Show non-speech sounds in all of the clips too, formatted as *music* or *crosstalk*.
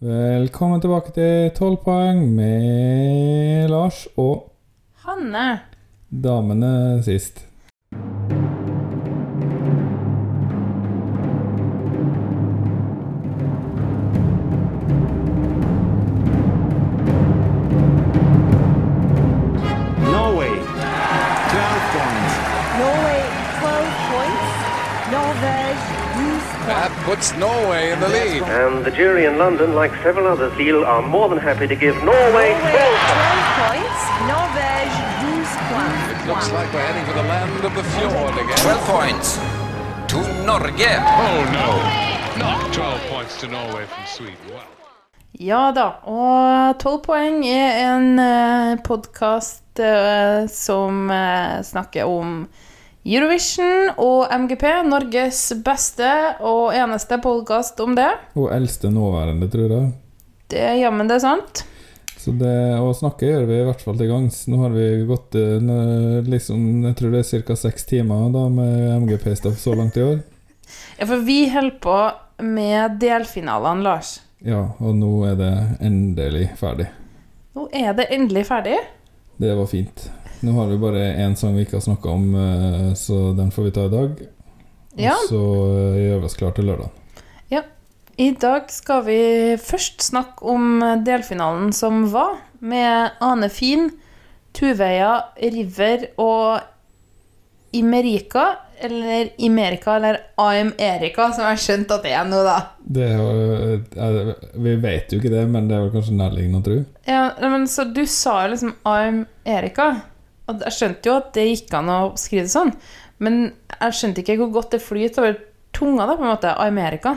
Velkommen tilbake til 12 poeng med Lars og Hanne. damene sist. Puts Norway in the lead. And the jury in London, like several others, Lille, are more than happy to give Norway Norway 12 12 points. Norvège 12 points. It looks like we're heading for the land of the fjord again. 12 points to Norge. Oh no, not 12 points to Norway from Sweden. Wow. Ja da, og 12 poeng er en uh, podkast som eh, snakker om Eurovision og MGP. Norges beste og eneste podkast om det. Og eldste nåværende, tror jeg. Det er jammen det er sant. Så det å snakke gjør vi i hvert fall til gangs. Nå har vi gått eh, liksom, Jeg tror det er ca. seks timer da med MGP-stoff så langt i år. Ja, for vi holder på med delfinalene, Lars. Ja, og nå er det endelig ferdig. Nå er det endelig ferdig. Det var fint. Nå har vi bare én sang vi ikke har snakka om, eh, så den får vi ta i dag. Og Ja. så eh, gjør vi oss klar til lørdag. I dag skal vi først snakke om delfinalen som var, med Ane Fin, Tuveia, River og Imerika, eller Imerika, eller I'm Erika, som jeg har skjønt at det er nå, da. Det er, jo- eh, vi vet jo ikke det, men det er vel kanskje nærliggende å tro. Ja, men så du sa jo liksom I'm Erika, og jeg skjønte jo at det gikk an å skrive det sånn, men jeg skjønte ikke hvor godt det flyter over tunga, da, på en måte, I'm Erika.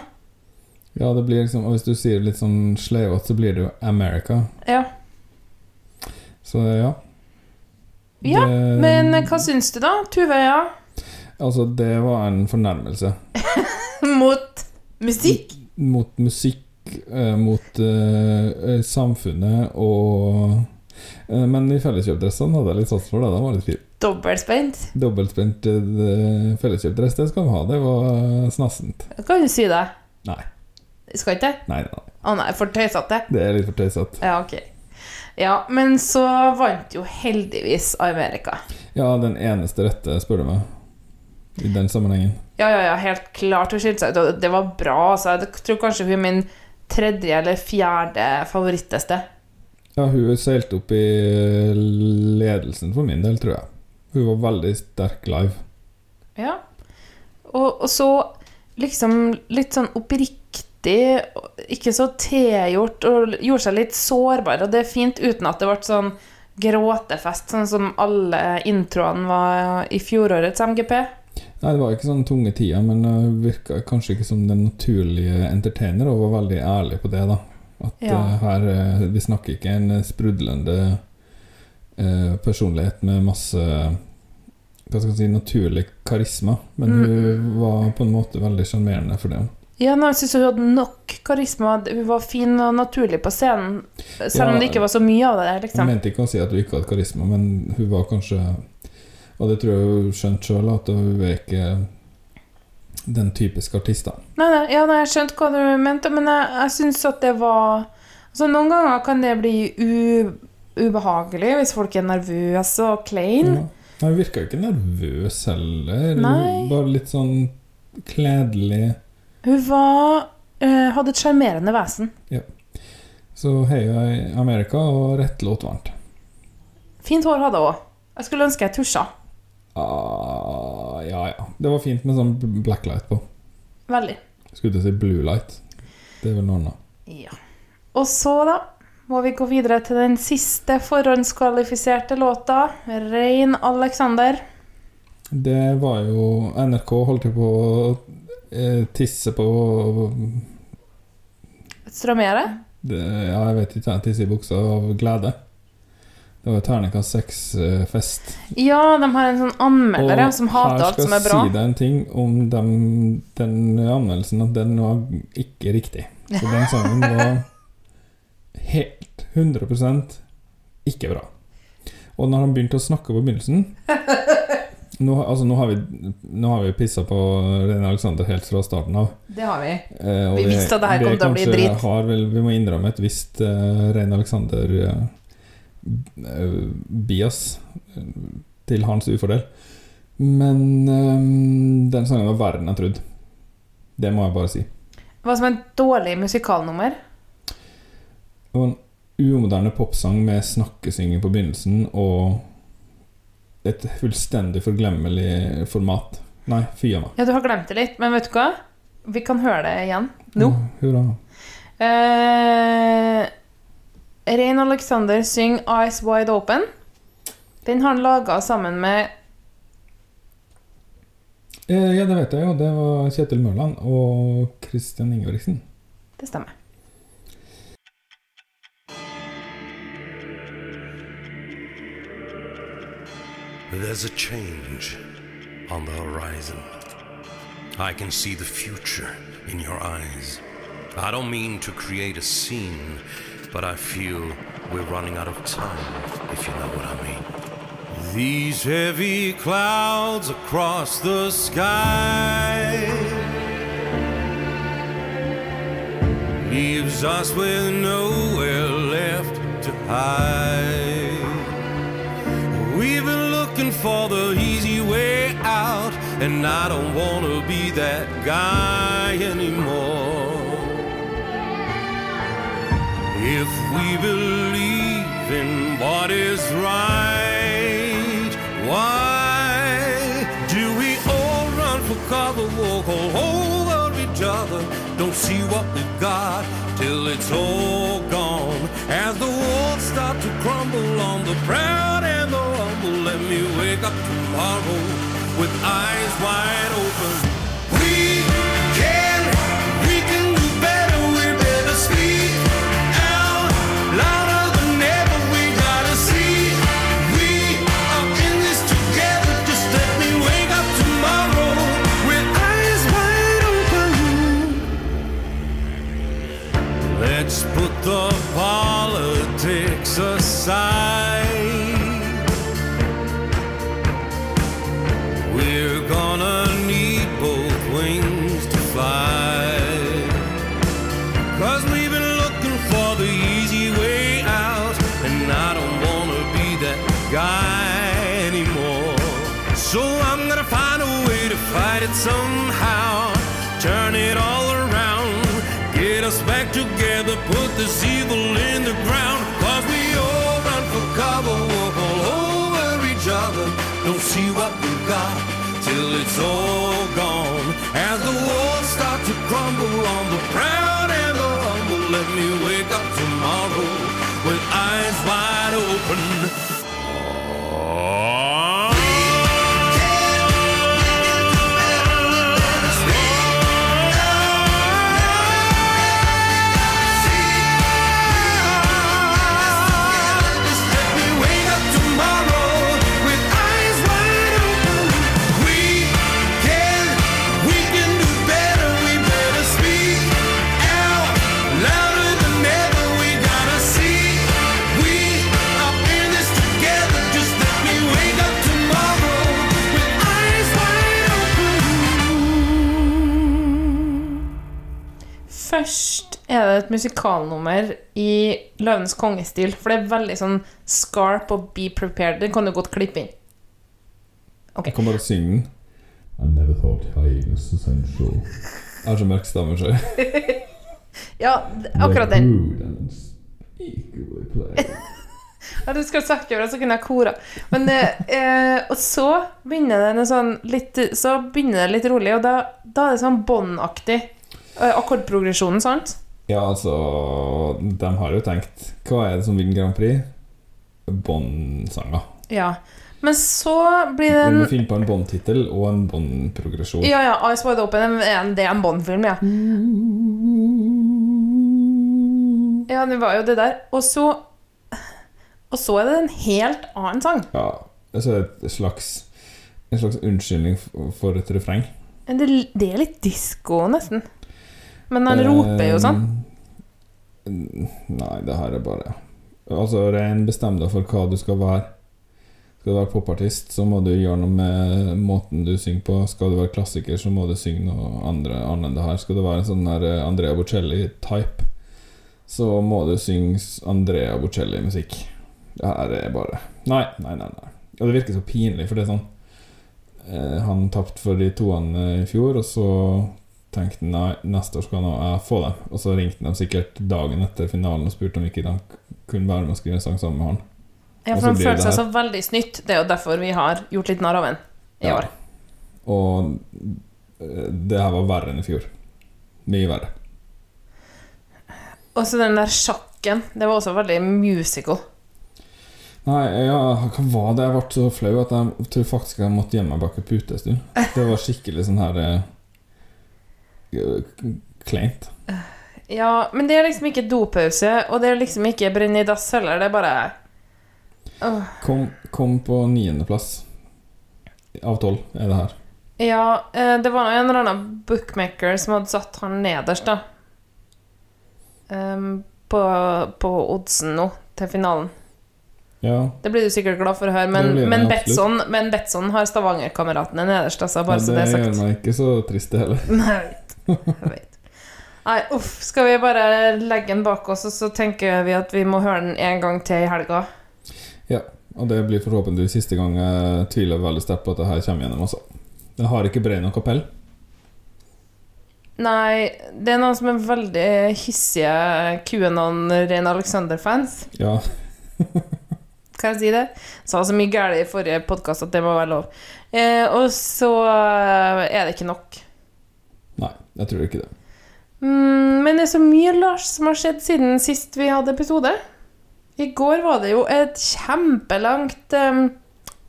Ja, det blir liksom, og hvis du sier det litt sånn sleivete, så blir det jo America. Ja, Så ja. Ja, Det- men hva syns du da, Tuveia? Altså, det var en fornærmelse. *laughs* Mot musikk? Mot musikk, eh, mot uh, samfunnet og Men i felleskjøpdressene hadde jeg litt sats for det. De var litt fine. Dobbeltspent? Dobbeltspent eh, felleskjøpdress, det skal de ha. Det var snassent. Kan du si det? Nei. Skal ikke? Nei, nei. Å nei, for tøysete? Det er litt for tøysete. Ja, ok. Ja, men så vant jo heldigvis Amerika. Ja, den eneste rette, spør du meg. I den sammenhengen. Ja, ja, ja, helt klart hun skilte seg ut, og det var bra. Altså. Jeg tror kanskje hun er min tredje eller fjerde favoritteste. Ja, hun seilte opp i ledelsen for min del, tror jeg. Hun var veldig sterk live. Ja. Og, og så liksom litt sånn oppriktig, ikke så tilgjort, og gjorde seg litt sårbar. Og det er fint uten at det ble sånn gråtefest, sånn som alle introene var i fjorårets MGP. Nei, det var ikke sånn tunge tider, men hun virka kanskje ikke som den naturlige entertainer, og var veldig ærlig på det, da. At Ja. eh, her eh, Vi snakker ikke en sprudlende eh, personlighet med masse hva skal jeg si, naturlig karisma, men Mm. hun var på en måte veldig sjarmerende for det. Ja, men jeg syns hun hadde nok karisma. Hun var fin og naturlig på scenen, selv om det ikke var så mye av det der, Jeg liksom. mente ikke å si at hun ikke hadde karisma, men hun var kanskje Og det tror jeg hun skjønte sjøl, at hun er ikke den typiske artisten. Nei, nei, ja, nei, jeg skjønte hva du mente, men jeg, jeg syns at det var Altså, noen ganger kan det bli ubehagelig hvis folk er nervøse og klein. Ja. Hun virka ikke nervøs heller. Nei. Bare litt sånn kledelig. Hun var uh, hadde et sjarmerende vesen. Ja. Så heia i Amerika, og rett låt varmt. Fint hår hadde hun òg. Jeg skulle ønske jeg tusja. Ah, ja, ja. Det var fint med sånn blacklight på. Veldig. Skulle til å si blue light. Det er vel noe annet. Ja. Og så, da, må vi gå videre til den siste forhåndskvalifiserte låta. Rein Alexander. Det var jo NRK holdt jo på å eh, tisse på Strømere. Ja, jeg vet ikke. jeg Tisse i buksa av glede. Det var terningkast seks-fest. Ja, de har en sånn anmelder ja, som hater alt som er bra. Og Her skal jeg si deg en ting om dem, den anmeldelsen, at den var ikke riktig. Så den sangen var *laughs* helt 100% ikke bra. Og når han begynte å snakke på begynnelsen, *laughs* Nå, altså, nå har vi, nå har vi pissa på Reine Alexander helt fra starten av. Det har vi. Eh, Vi visste at det her kom til å bli dritt. Har vel, vi må innrømme et visst uh, Rein Alexander eh, eh, bias eh, til hans ufordel. Men eh, den sangen var verre enn jeg trodde. Det må jeg bare si. Hva som en et dårlig musikalnummer? Det var en umoderne popsang med snakkesynging på begynnelsen og et fullstendig forglemmelig format. Nei, fy a meg. Ja, du har glemt det litt, men vet du hva? Vi kan høre det igjen nå. Mm, Hurra. Eh, Rein Alexander synger 'Eyes Wide Open'. Den har han laga sammen med Eh, ja, det vet jeg jo. Det var Kjetil Mørland og Christian Ingebrigtsen. Det stemmer. There's a change on the horizon. I can see the future in your eyes. I don't mean to create a scene, but I feel we're running out of time, if you know what I mean. These heavy clouds across the sky leaves us with nowhere left to hide. We've been looking for the easy way out, and I don't wanna be that guy anymore. If we believe in what is right, why do we all run for cover, walk all over each other? Don't see what we've got till it's all gone. As the walls start to crumble on the proud and the humble, let me wake up tomorrow with eyes wide open. Et musikalnummer i Løvenes kongestil, for det er veldig sånn scarp og be prepared. Den kan du godt klippe inn. Ok. Jeg kan bare synge den. I never thought hyenas essential. Jeg har så mørk stemme sjøl. *laughs* Ja, akkurat den. *laughs* Ja, du skulle sagt det, så kunne jeg kora. Men, eh, eh, og så begynner det sånn litt Så begynner det litt rolig, og da, da er det sånn båndaktig. Eh, akkordprogresjonen, sant? Ja, altså De har jo tenkt Hva er det som vinner Grand Prix? Båndsanger. Ja. Men så blir det en Du må finne på en båndtittel og en båndprogresjon. Ja, ja, Eyes Wide Open er en, det er en Bånd-film, ja. Ja, det var jo det der. Og så Og så er det en helt annen sang. Ja, altså et slags En slags unnskyldning for et refreng. Det, det er litt disko, nesten. Men han roper jo sånn. Eh, Nei, det her er bare Altså, rein bestem deg for hva du skal være. Skal du være popartist, så må du gjøre noe med måten du synger på. Skal du være klassiker, så må du synge noe andre annet enn det her. Skal du være en sånn der eh, Andrea Bocelli-type, så må du synge Andrea Bocelli-musikk. Det her er bare Nei, nei, nei. nei. Og det virker så pinlig, for det er sånn eh, Han tapte for de toene i fjor, og så tenkte nei, neste år skal nå jeg få dem. Og så ringte de sikkert dagen etter finalen og spurte om ikke de kunne være med og skrive en sang sammen med han. Ja, for han følte seg så veldig snytt. Det er jo derfor vi har gjort litt narr av ham i Ja. år. Og eh, det her var verre enn i fjor. Mye verre. Og så den der sjakken. Det var også veldig musical. Nei, ja, hva var det? Jeg ble så flau at jeg tror faktisk jeg måtte gjemme meg bak en pute en stund. *laughs* Det var skikkelig sånn her eh, Kleint. Ja, men det er liksom ikke dopause, og det er liksom ikke brenn i dass heller. Det er bare Åh. Kom, kom på niendeplass av tolv, er det her. Ja, eh, det var en eller annen bookmaker som hadde satt han nederst, da. Um, på, på oddsen nå, til finalen. Ja, Det blir du sikkert glad for å høre, men, Det blir men. Betson, men Betson har Stavanger-kameratene nederst, altså, bare ja, så det det er gjør meg ikke så trist, det heller. Nei, jeg vet. Nei, uff. Skal vi bare legge den bak oss, og så tenker vi at vi må høre den en gang til i helga? Ja. Og det blir forhåpentligvis siste gang jeg tviler veldig sterkt på at det her kommer gjennom også. Jeg har ikke brei nok kapell. Nei, det er noen som er veldig hissige QAnon Rein Alexander-fans. Ja, *laughs* Kan jeg si det? Sa så mye galt i forrige podkast at det må være lov. Eh, og så eh, er det ikke nok. Nei, jeg tror ikke det. Mm, men det er så mye, Lars, som har skjedd siden sist vi hadde episode. I går var det jo et kjempelangt *clears throat* um,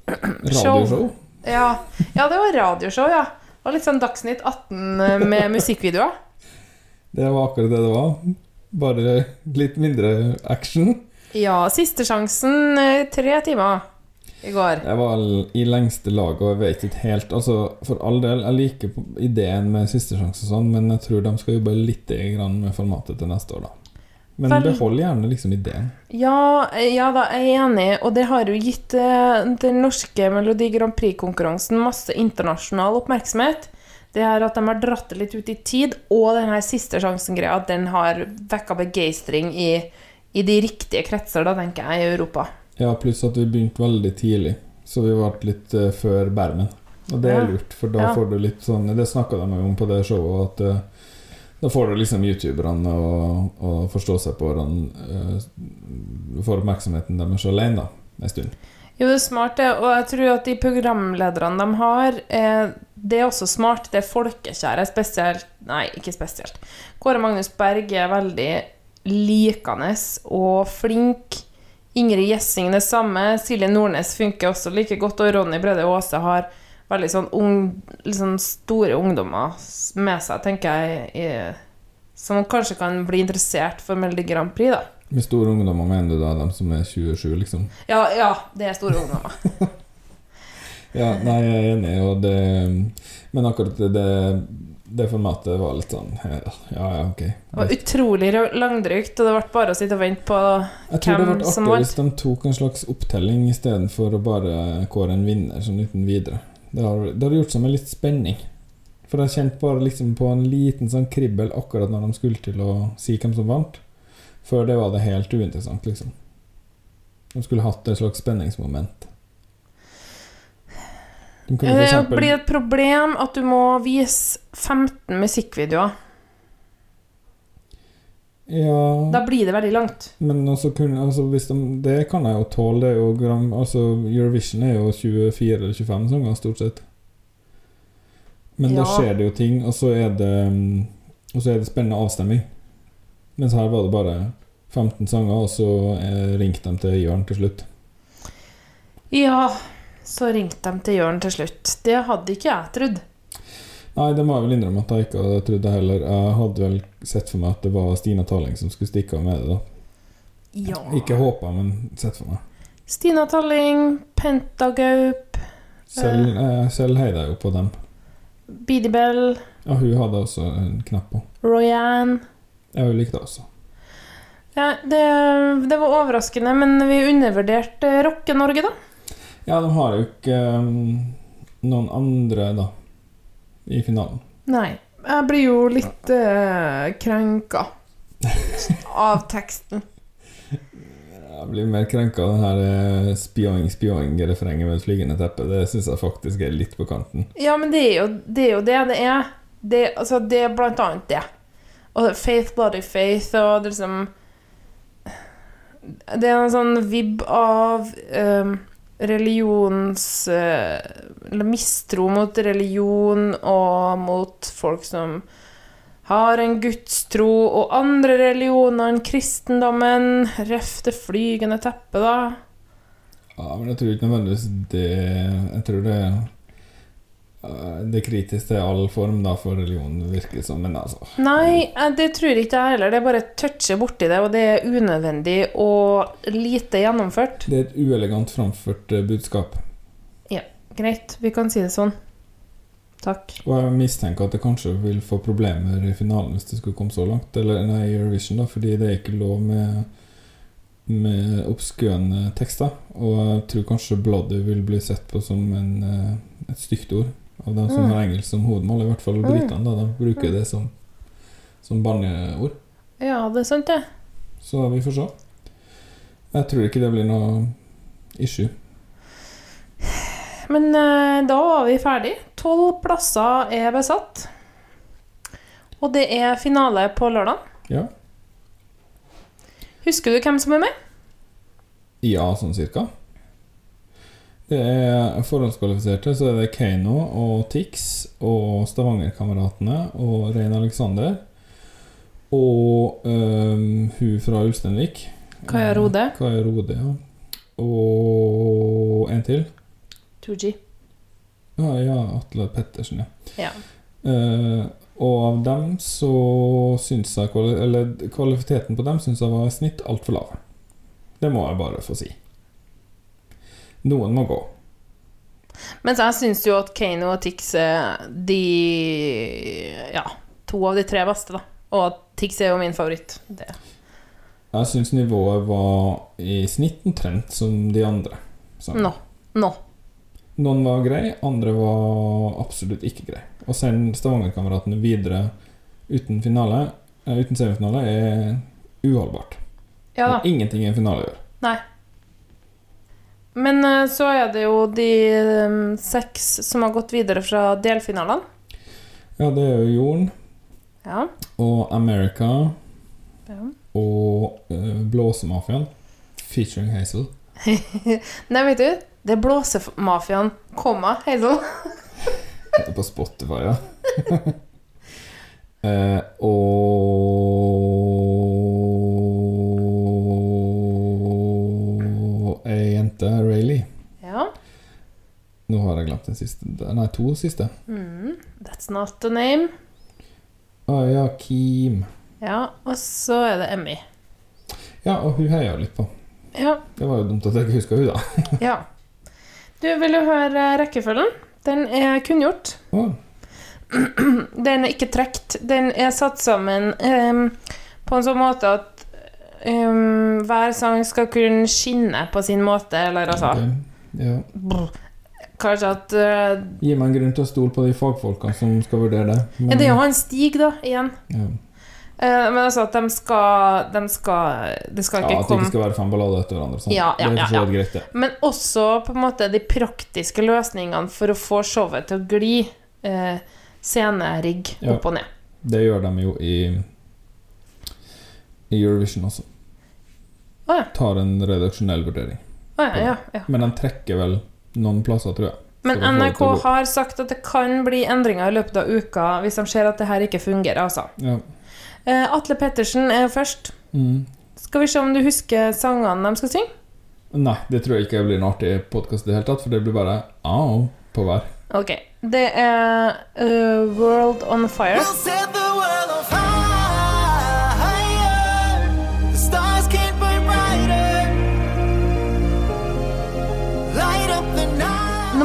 Radioshow. ja, ja, det var radioshow, ja. Det var litt sånn Dagsnytt 18 med musikkvideoer. Det var akkurat det det var. Bare litt mindre action. Ja, siste sjansen eh, tre timer i går. Jeg var i lengste laget, og jeg vet ikke helt Altså, For all del, jeg liker ideen med siste sjanse og sånn, men jeg tror de skal jobbe litt grann med formatet til neste år, da. Men Vel- behold gjerne liksom ideen. Ja, eh, ja da, jeg er enig, og det har jo gitt eh, den norske Melodi Grand Prix-konkurransen masse internasjonal oppmerksomhet. Det er at de har dratt det litt ut i tid, og den her siste sjansen-greia, den har vekka begeistring i, i de riktige kretser, da, tenker jeg, i Europa. Ja, pluss at vi begynte veldig tidlig, så vi ble litt uh, før bermen. Og det er lurt, for da Ja. får du litt sånn Det snakka de om på det showet, at uh, da får du liksom youtuberne og, og forstå seg på den uh, Får oppmerksomheten deres alene, da, en stund. Jo, det er smart, det, og jeg tror at de programlederne de har, eh, det er også smart. Det er folkekjære, spesielt Nei, ikke spesielt. Kåre Magnus Berg er veldig likende og flink. Ingrid Gjessing det samme. Silje Nordnes funker også like godt. Og Ronny Brede Aase har veldig sånn ung, sånn store ungdommer med seg, tenker jeg, i, som kanskje kan bli interessert for Melodi Grand Prix, da. Med store ungdommer mener du da dem som er 27, liksom? Ja, ja, det er store ungdommer. *laughs* Ja, nei, jeg er enig, og det Men akkurat det, det, formatet var litt sånn Ja, ja, ok. Det var utrolig langdrygt, og det ble bare å sitte og vente på hvem som vant. Jeg tror det ble artig hvis de tok en slags opptelling istedenfor å bare kåre en vinner sånn uten videre. Det har, det har gjort seg med litt spenning. For jeg kjente bare liksom på en liten sånn kribbel akkurat når de skulle til å si hvem som vant. Før det var det helt uinteressant, liksom. De skulle hatt et slags spenningsmoment. Kunne Det blir et problem at du må vise 15 musikkvideoer. Ja Da blir det veldig langt. Men altså, kun, altså de, det kan jeg jo tåle. Det jo altså Eurovision er jo 24 eller 25 sanger, stort sett. Men da skjer det jo ting, og så er det mm, Og så er det spennende avstemning. Mens her var det bare 15 sanger, og så eh, ringte de til Jørn til slutt. Ja, så ringte de til Jørn til slutt. Det hadde ikke jeg trodd. Nei, det må jeg vel innrømme at jeg ikke hadde trodd det heller. Jeg hadde vel sett for meg at det var Stina Talling som skulle stikke av med det, da. Ja. Ikke håpa, men sett for meg. Stina Talling, Pentagaup, Selv, eh, selv heier jeg jo på dem. Bidibel, Ja, hun hadde også en knapp på. Royanne Jeg likte det også. ja, det, det var overraskende, men vi undervurderte Rocke-Norge, da. Ja, de har jo ikke um, noen andre, da, i finalen. Nei. Jeg blir jo litt uh, krenka av teksten. *laughs* Jeg blir mer krenka av det her eh, spioing-spioing-refrenget med et flygende teppe. Det syns jeg faktisk er litt på kanten. Ja, men det er jo det er jo det, det er. Det, altså, det er blant annet det. Og Faith Bloody Faith og det liksom Det er en sånn vibb av um, religions eh, Eller mistro mot religion og mot folk som har en gudstro og andre religioner enn kristendommen. Røff det flygende teppet, da. Ja, men jeg tror ikke nødvendigvis det Jeg tror det Det er kritisk til all form da for religion, virker det som. Men altså Nei, eh, det tror ikke jeg heller. Det er bare toucher borti det, og det er unødvendig og lite gjennomført. Det er et uelegant framført eh, budskap. Ja, greit. Vi kan si det sånn. Takk. Og jeg mistenker at det kanskje vil få problemer i finalen hvis det skulle komme så langt. Eller nei, i Eurovision, da, fordi det er ikke lov med med oppskøende tekster. Og jeg tror kanskje 'bloody' vil bli sett på som en, eh, et stygt ord av de som Mm. har engelsk som hovedmål. I hvert fall Mm. britene. da, De bruker det som, som barneord. Ja, det er sant, det. Så vi får se. Jeg tror ikke det blir noe issue. Men eh, da var vi ferdig. Tolv plasser er besatt. Og det er finale på lørdag. Ja. Husker du hvem som er med? Ja, sånn cirka. Det er forhåndskvalifiserte, så er det Keiino og Tix og Stavanger-kameratene og Rein Alexander. Og um, hun fra Ulsteinvik. Kaja Rode. Kaja Rode, ja. Og en til. 2G. Ja, ja Atle Pettersen, ja. Ja. Uh, og av dem så syns jeg Eller kvaliteten på dem syns jeg var i snitt altfor lav. Det må jeg bare få si. Noen må gå. Mens jeg syns jo at Kano og Tix er de Ja, to av de tre beste, da. Og at Tix er jo min favoritt. Det. Jeg syns nivået var i snitt omtrent som de andre. Nå. Nå. Nå. Noen var grei, andre var absolutt ikke grei. Å sende Stavanger-kameratene videre uten finale, eh, uten semifinale, er uholdbart. Ja da. Ingenting i en finale gjør. Nei. Men eh, så er det jo de eh, seks som har gått videre fra delfinalene. Ja, det er jo Jorn Ja. og America ja. og uh, Blåsemafiaen featuring Hazel. *laughs* Nei, vet du, det er Blåsemafiaen, komma, Hazel. *laughs* Det er på Spotify, ja. *laughs* eh, og Glemt den siste. Nei, to siste. Mm, that's not the name. Å ja, Kim. Ja, og så er det Emmy. Ja, og hun heier litt på. Ja. Det var jo dumt at jeg ikke huska hun da. *laughs* ja. Du, vil du høre rekkefølgen? Den er kunngjort. Oh. Den er ikke trukket. Den er satt sammen um, på en sånn måte at um, hver sang skal kunne skinne på sin måte, eller altså okay. ja. Kanskje at uh, Gi meg en grunn til å stole på de fagfolkene som skal vurdere det. ja, Det er jo han Stig, da, igjen. ja. Uh, men altså at de skal De skal Det skal ja, ikke At det ikke skal være fem ballader etter hverandre. Sånn. Ja, ja, det ja, ja. greit. Men også på en måte de praktiske løsningene for å få showet til å gli. uh, scenerigg Ja. opp og ned. Det gjør de jo i I Eurovision også. Ah, ja. Tar en redaksjonell vurdering. Ah, ja, ja, ja. Men de trekker vel noen plasser, tror jeg. Men NRK har sagt at det kan bli endringer i løpet av uka hvis de ser at det her ikke fungerer, altså. Ja. Eh, Atle Pettersen er først. Mm. Skal vi se om du husker sangene de skal synge? Nei, det tror jeg ikke blir en artig podkast i det hele tatt, for det blir bare au på hver. Ok. Det er uh, World on Fire.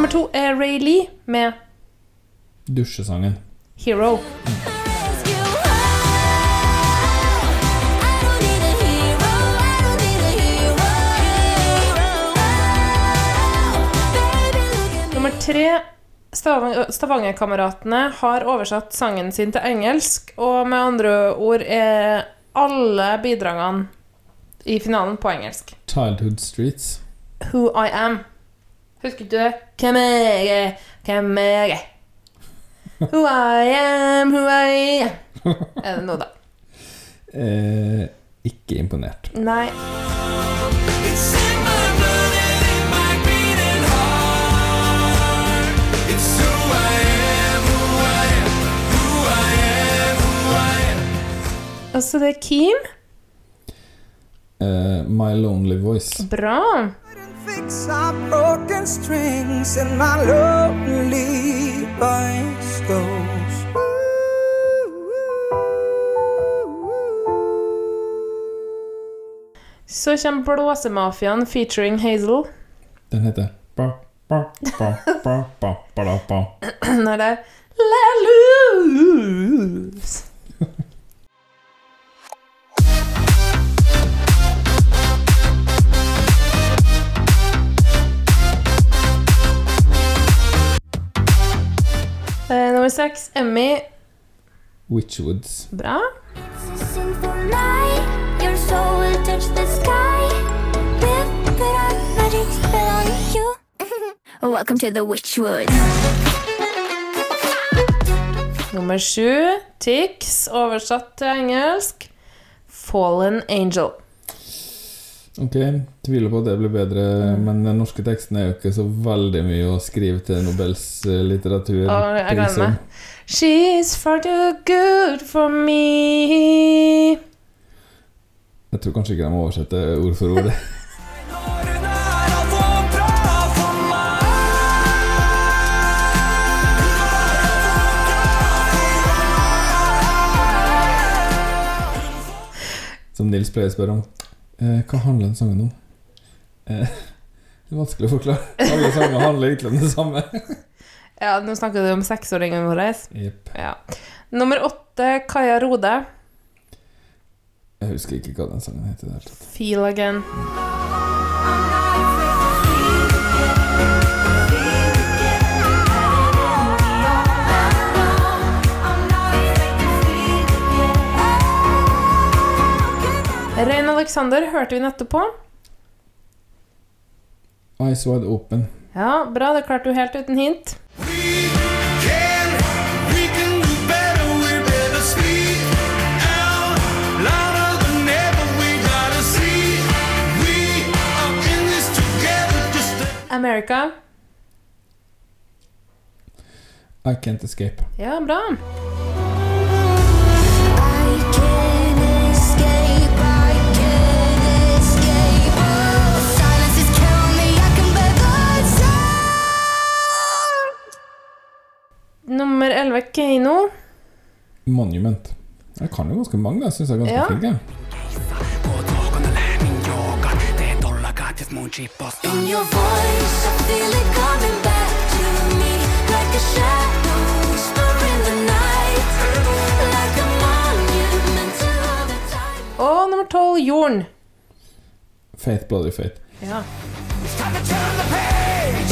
Nummer to er Ray Lee med Dusjesangen. Hero. Nummer tre Stavanger-kameratene har oversatt sangen sin til engelsk, og med andre ord er alle bidragene i finalen på engelsk. Childhood Streets. Who I Am. Husker du det? Hvem er jeg? Hvem er jeg? *laughs* Who I am, who I am. *laughs* Er det noe, da? Eh, ikke imponert. Nei. It's in my blood and in my beating heart. It's who I am, who I am, who I am, who I am. Og så det er Keem. Eh, My Lonely Voice. Bra. Fix our broken strings and my lonely voice goes. Så kommer Blåsemafiaen featuring Hazel. Den heter ba, ba, ba, ba, ba, ba, ba. *clears throat* Når det er Let loose. Eh, nummer seks, Emmy. Witchwoods. Bra. Sinful night, *laughs* your soul will touch the sky. With the dark magic spell on you. Welcome to the Witchwood. Nummer sju, Tix, oversatt til engelsk. Fallen Angel. Ok, tviler på at det blir bedre, men den norske teksten er jo ikke så veldig mye å skrive til Nobels eh, litteratur. Å, jeg gleder meg. She's far too good for me. Jeg tror kanskje ikke de oversetter ord for ord. *laughs* Som Nils pleier å spørre om. Eh, hva handler den sangen om? Eh, *laughs* det er vanskelig å forklare. Alle sanger handler egentlig om det samme. *laughs* Ja, nå snakker du om seksåringen vår. Yep. Ja. Nummer åtte, Kaja Rode. Jeg husker ikke hva den sangen heter. Feel Again. Rein Alexander hørte vi nettopp på. Eyes Wide Open. Ja, bra. Det klarte du helt uten hint. America. I Can't Escape. Ja, bra. Nummer 11, Keiino. Monument. Jeg kan jo ganske mange, jeg syns jeg er ganske Ja. flink. jeg. In your voice, I feel it coming back to me like a shadow whisper the night, like a monument to all the time. Og nummer 12, Jorden. Faith Bloody Faith. Ja. time to turn the page.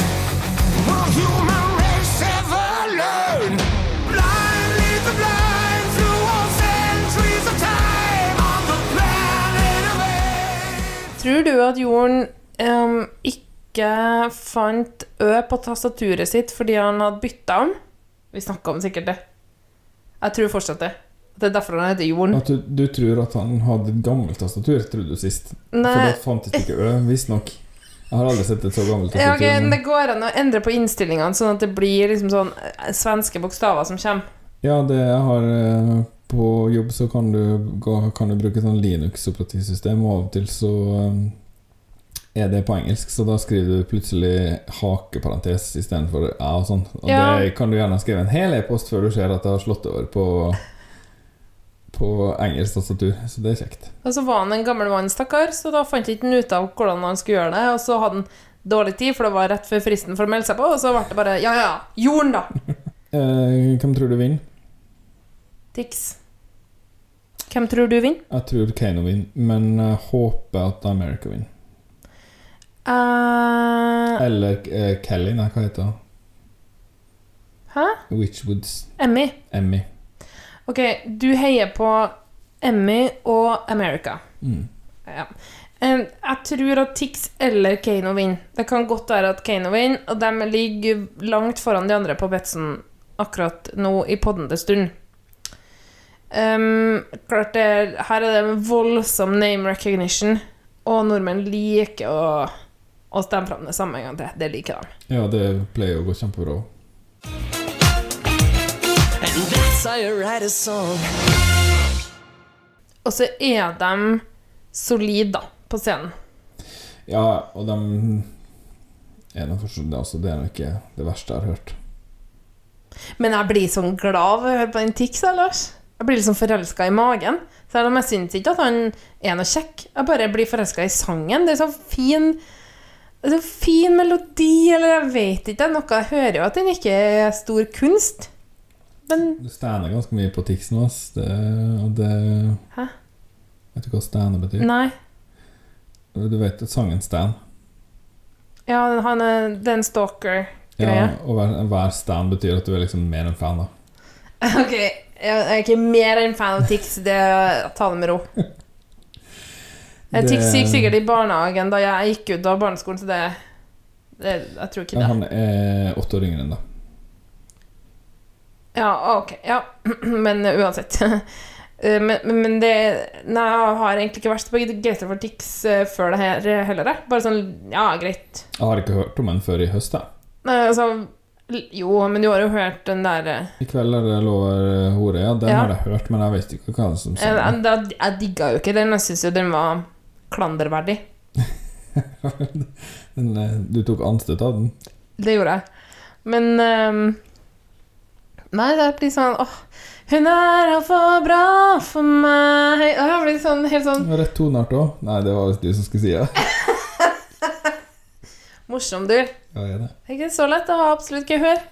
Will human Tror du at Jorden um, ikke fant Ø på tastaturet sitt fordi han hadde bytta om? Vi snakka om sikkert det. Jeg tror fortsatt det. Det er derfor han heter Jorden. At du, du tror at han hadde et gammelt tastatur, trodde du sist. Nei. For da fantes ikke Ø, visstnok. Jeg har aldri sett et så gammelt tastatur. Ja, okay, men- Det går an å endre på innstillingene, sånn at det blir liksom sånn eh, svenske bokstaver som kommer. Ja, det jeg har eh, på jobb, så kan du, kan du bruke sånn Linux-operativsystem, og av og til så eh, er det på engelsk, så da skriver du plutselig hakeparentes istedenfor æ og sånn. Og Ja. det kan du gjerne skrive en hel e-post før du ser at det har slått over på på engelsk tastatur, så det er kjekt. Og så var han en gammel mann, stakkar, så da fant ikke han ut av hvordan han skulle gjøre det. Og så hadde han dårlig tid, for det var rett før fristen for å melde seg på, og så ble det bare Ja, ja, Jorden, da! *laughs* Eh, hvem tror du vinner? Tix. Hvem tror du vinner? Jeg tror Kano vinner, men jeg håper at America vinner. Uh, Eller uh, Kelly, nei, hva heter hun? Hæ? Witchwoods. Emmy. Emmy. Ok, du heier på Emmy og America. Mm. Ja. Jeg tror at Tix eller Kano vinner. Det kan godt være at Kano vinner, og de ligger langt foran de andre på Betson akkurat nå i poddende stund. Ehm, klart det, her er det voldsom name recognition, og nordmenn liker å, å stemme fram det samme en gang til. Det liker de. Ja, det pleier å gå kjempebra. Og så er de solide, da, på scenen. Ja, og de er nå forstått det altså. Det er nok ikke det verste jeg har hørt. Men jeg blir sånn glad av å høre på den Tix, Lars. Jeg blir liksom forelska i magen. Selv om jeg syns ikke at han er noe kjekk. Jeg bare blir forelska i sangen. Det er så fin det er så fin melodi, eller jeg vet ikke. Noe jeg hører jo at den ikke er stor kunst. Men Du stander ganske mye på Tix nå, ass. Det, det Hæ? Vet du hva stande betyr? nei. Du vet at sangen Stan? Ja, han er, det er en Ja, stalker-greie. og hver, hver stand betyr at du er liksom mer enn fan, da. *laughs* Ok, jeg er ikke mer enn fan av Tix. Det Ta det med ro. Det- Tix gikk sikkert i barnehagen da jeg gikk ut av barneskolen, så det, det Jeg tror ikke det. han er åtte år yngre enn deg. Ja, ok. Ja. *clears throat* Men uh, uansett. *laughs* Uh, men, men- det Nei, jeg har egentlig ikke vært på begeistra for Tix uh, før det her heller. Bare sånn Ja, greit. Jeg har ikke hørt om den før i høst, jeg. Nei, altså Jo, men du har jo hørt den der uh, I kveld er det lover eh, hore, ja. Den Ja. har jeg hørt, men jeg vet ikke hva som Jeg, jeg, jeg digga jo ikke den. Jeg syns jo den var klanderverdig. *laughs* den. eh, Du tok anstøt av den? Det gjorde jeg. Men um, Nei, det blir sånn åh, Hun er altfor bra for meg Det blir sånn helt sånn rett toneart òg. Nei, det var visst du som skulle si det. *laughs* morsom, du. Ja, er det. Det er ikke så lett å ha absolutt gehør.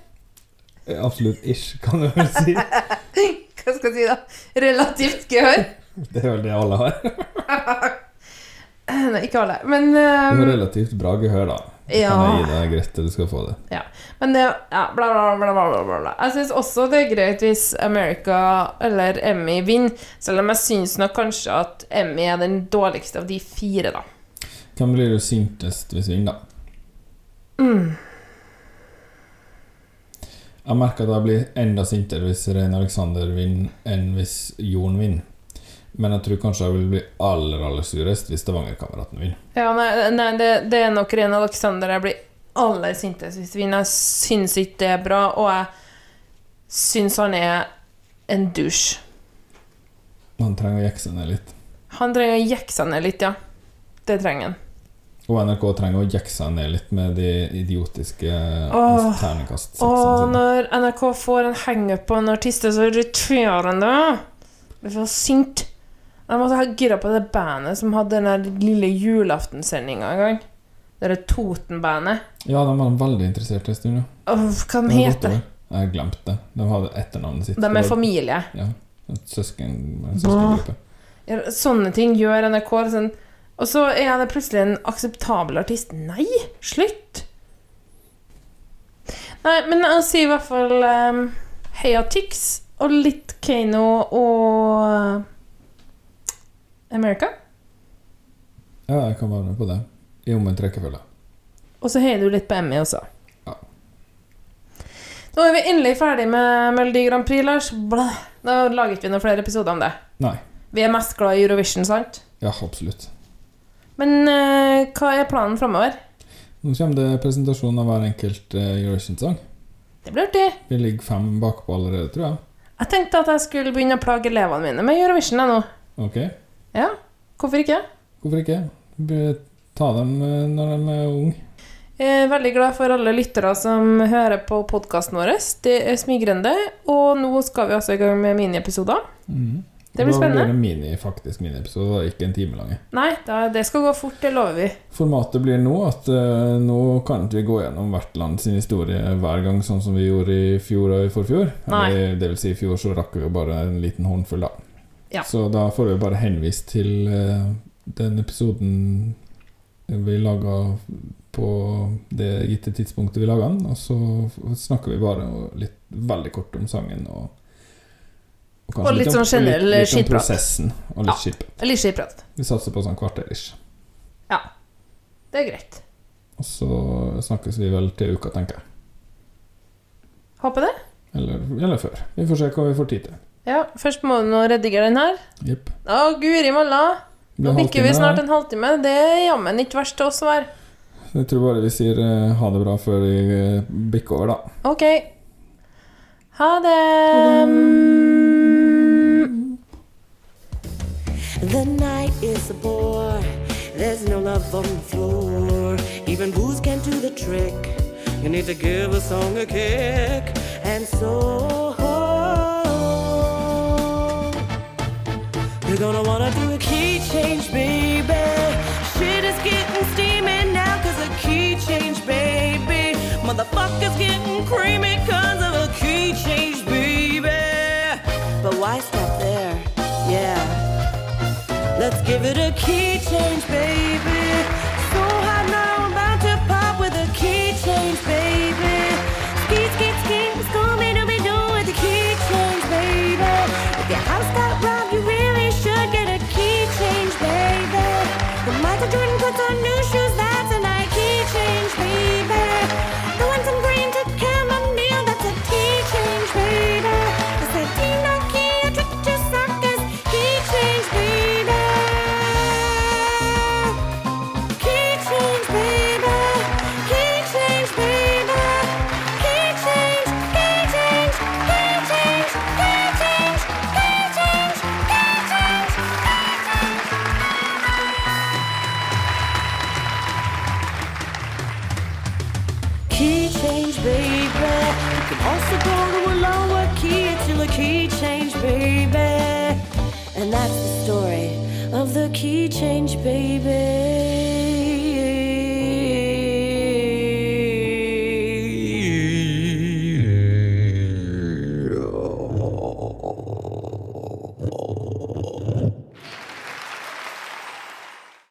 Eh, Absolutt ish, kan du vel si. *laughs* Hva skal jeg si, da? Relativt gehør. *laughs* Det er vel det alle har. *laughs* Nei, ikke alle. Men Du har relativt bra gehør, da. Ja. Kan jeg gi deg greit til du skal få det. Ja. Men det ja, bla, bla, bla, bla, bla, bla. Jeg syns også det er greit hvis America eller Emmy vinner, selv om jeg syns nok kanskje at Emmy er den dårligste av de fire, da. Hvem blir du sintest hvis vi vinner, da? Mm. Jeg merker at jeg blir enda sintere hvis Rein Alexander vinner, enn hvis Jon vinner. Men jeg tror kanskje jeg vil bli aller aller surest hvis Stavanger-kameraten vinner. Ja, nei, nei det, det er nok Rein Alexander jeg blir aller sintest hvis vinner. Jeg syns ikke det er bra, og jeg syns han er en dusj. Han trenger å jekke seg ned litt. Han trenger å jekke seg ned litt, ja. Det trenger han. Og NRK trenger å jekke seg ned litt med de idiotiske Åh. terningkast sine. når NRK får en hangup på en artist, det er så irriterende. Jeg blir så sint. Jeg måtte ha gira på det bandet som hadde den lille julaftensendinga en gang. Det der Toten-bandet. Ja, de var veldig interessert en stund, ja. Hva de Det heter de? Jeg glemte det. De hadde etternavnet sitt. de? De er familie. Ja. En søsken, en søskengruppe. Ja, Sånne ting gjør NRK. Sånn. Og så er det plutselig en akseptabel artist. Nei, slutt! Nei, men jeg sier i hvert fall um, Heia Tix og litt Kano og America. Ja, jeg kan være med på det. I omvendt rekkefølge. Og så heier du litt på Emmy også. Ja. Nå er vi endelig ferdig med Melodi Grand Prix, Lars. Blæh. Da ikke vi noen flere episoder om det. Nei. Vi er mest glad i Eurovision, sant? Ja, absolutt. Men eh, hva er planen framover? Nå kommer det presentasjon av hver enkelt eh, Eurovision-sang. Det blir artig. Vi ligger fem bakpå allerede, tror jeg. Jeg tenkte at jeg skulle begynne å plage elevene mine med Eurovision jeg, nå. Ok, Ja, hvorfor ikke? hvorfor ikke? Be- Ta dem eh, når de er unge. Jeg er veldig glad for alle lyttere som hører på podkasten vår. Det er smigrende. Og nå skal vi altså i gang med miniepisoder. Det blir Da blir det mini, faktisk miniepisode, ikke en time lang. Nei, da, det skal gå fort, det lover vi. Formatet blir nå at uh, nå kan ikke vi gå gjennom hvert land sin historie hver gang, sånn som vi gjorde i fjor og i forfjor. Nei. Eller, det vil si, i fjor så rakk vi jo bare en liten håndfull, da. Ja. Så da får vi bare henvist til uh, den episoden vi laga på det gitte tidspunktet vi laga den, og så snakker vi bare litt veldig kort om sangen og Og litt om- sånn generell litt, litt om prosessen og litt Ja. skitprat. Litt skiprat. Vi satser på sånn kvarter ish. Ja. Det er greit. Og så snakkes vi vel til uka, tenker jeg. Håper det. Eller, eller før. Vi får se hva vi får tid til. Ja, først må du nå redigere den her. Jepp. Å, guri malla! Nå bikker vi snart en halvtime. Det er jammen ikke verst til oss å være. Jeg tror bare vi sier eh, ha det bra før vi eh, bikker over, da. OK. Ha det. Ha det. The night is a bore. There's no love on the floor. Even booze can't do the trick. You need to give a song a kick. And so you're gonna wanna do a key change, baby. Shit is getting steamy now cause a key change, baby. Motherfuckers getting creamy Let's give it a key change, baby.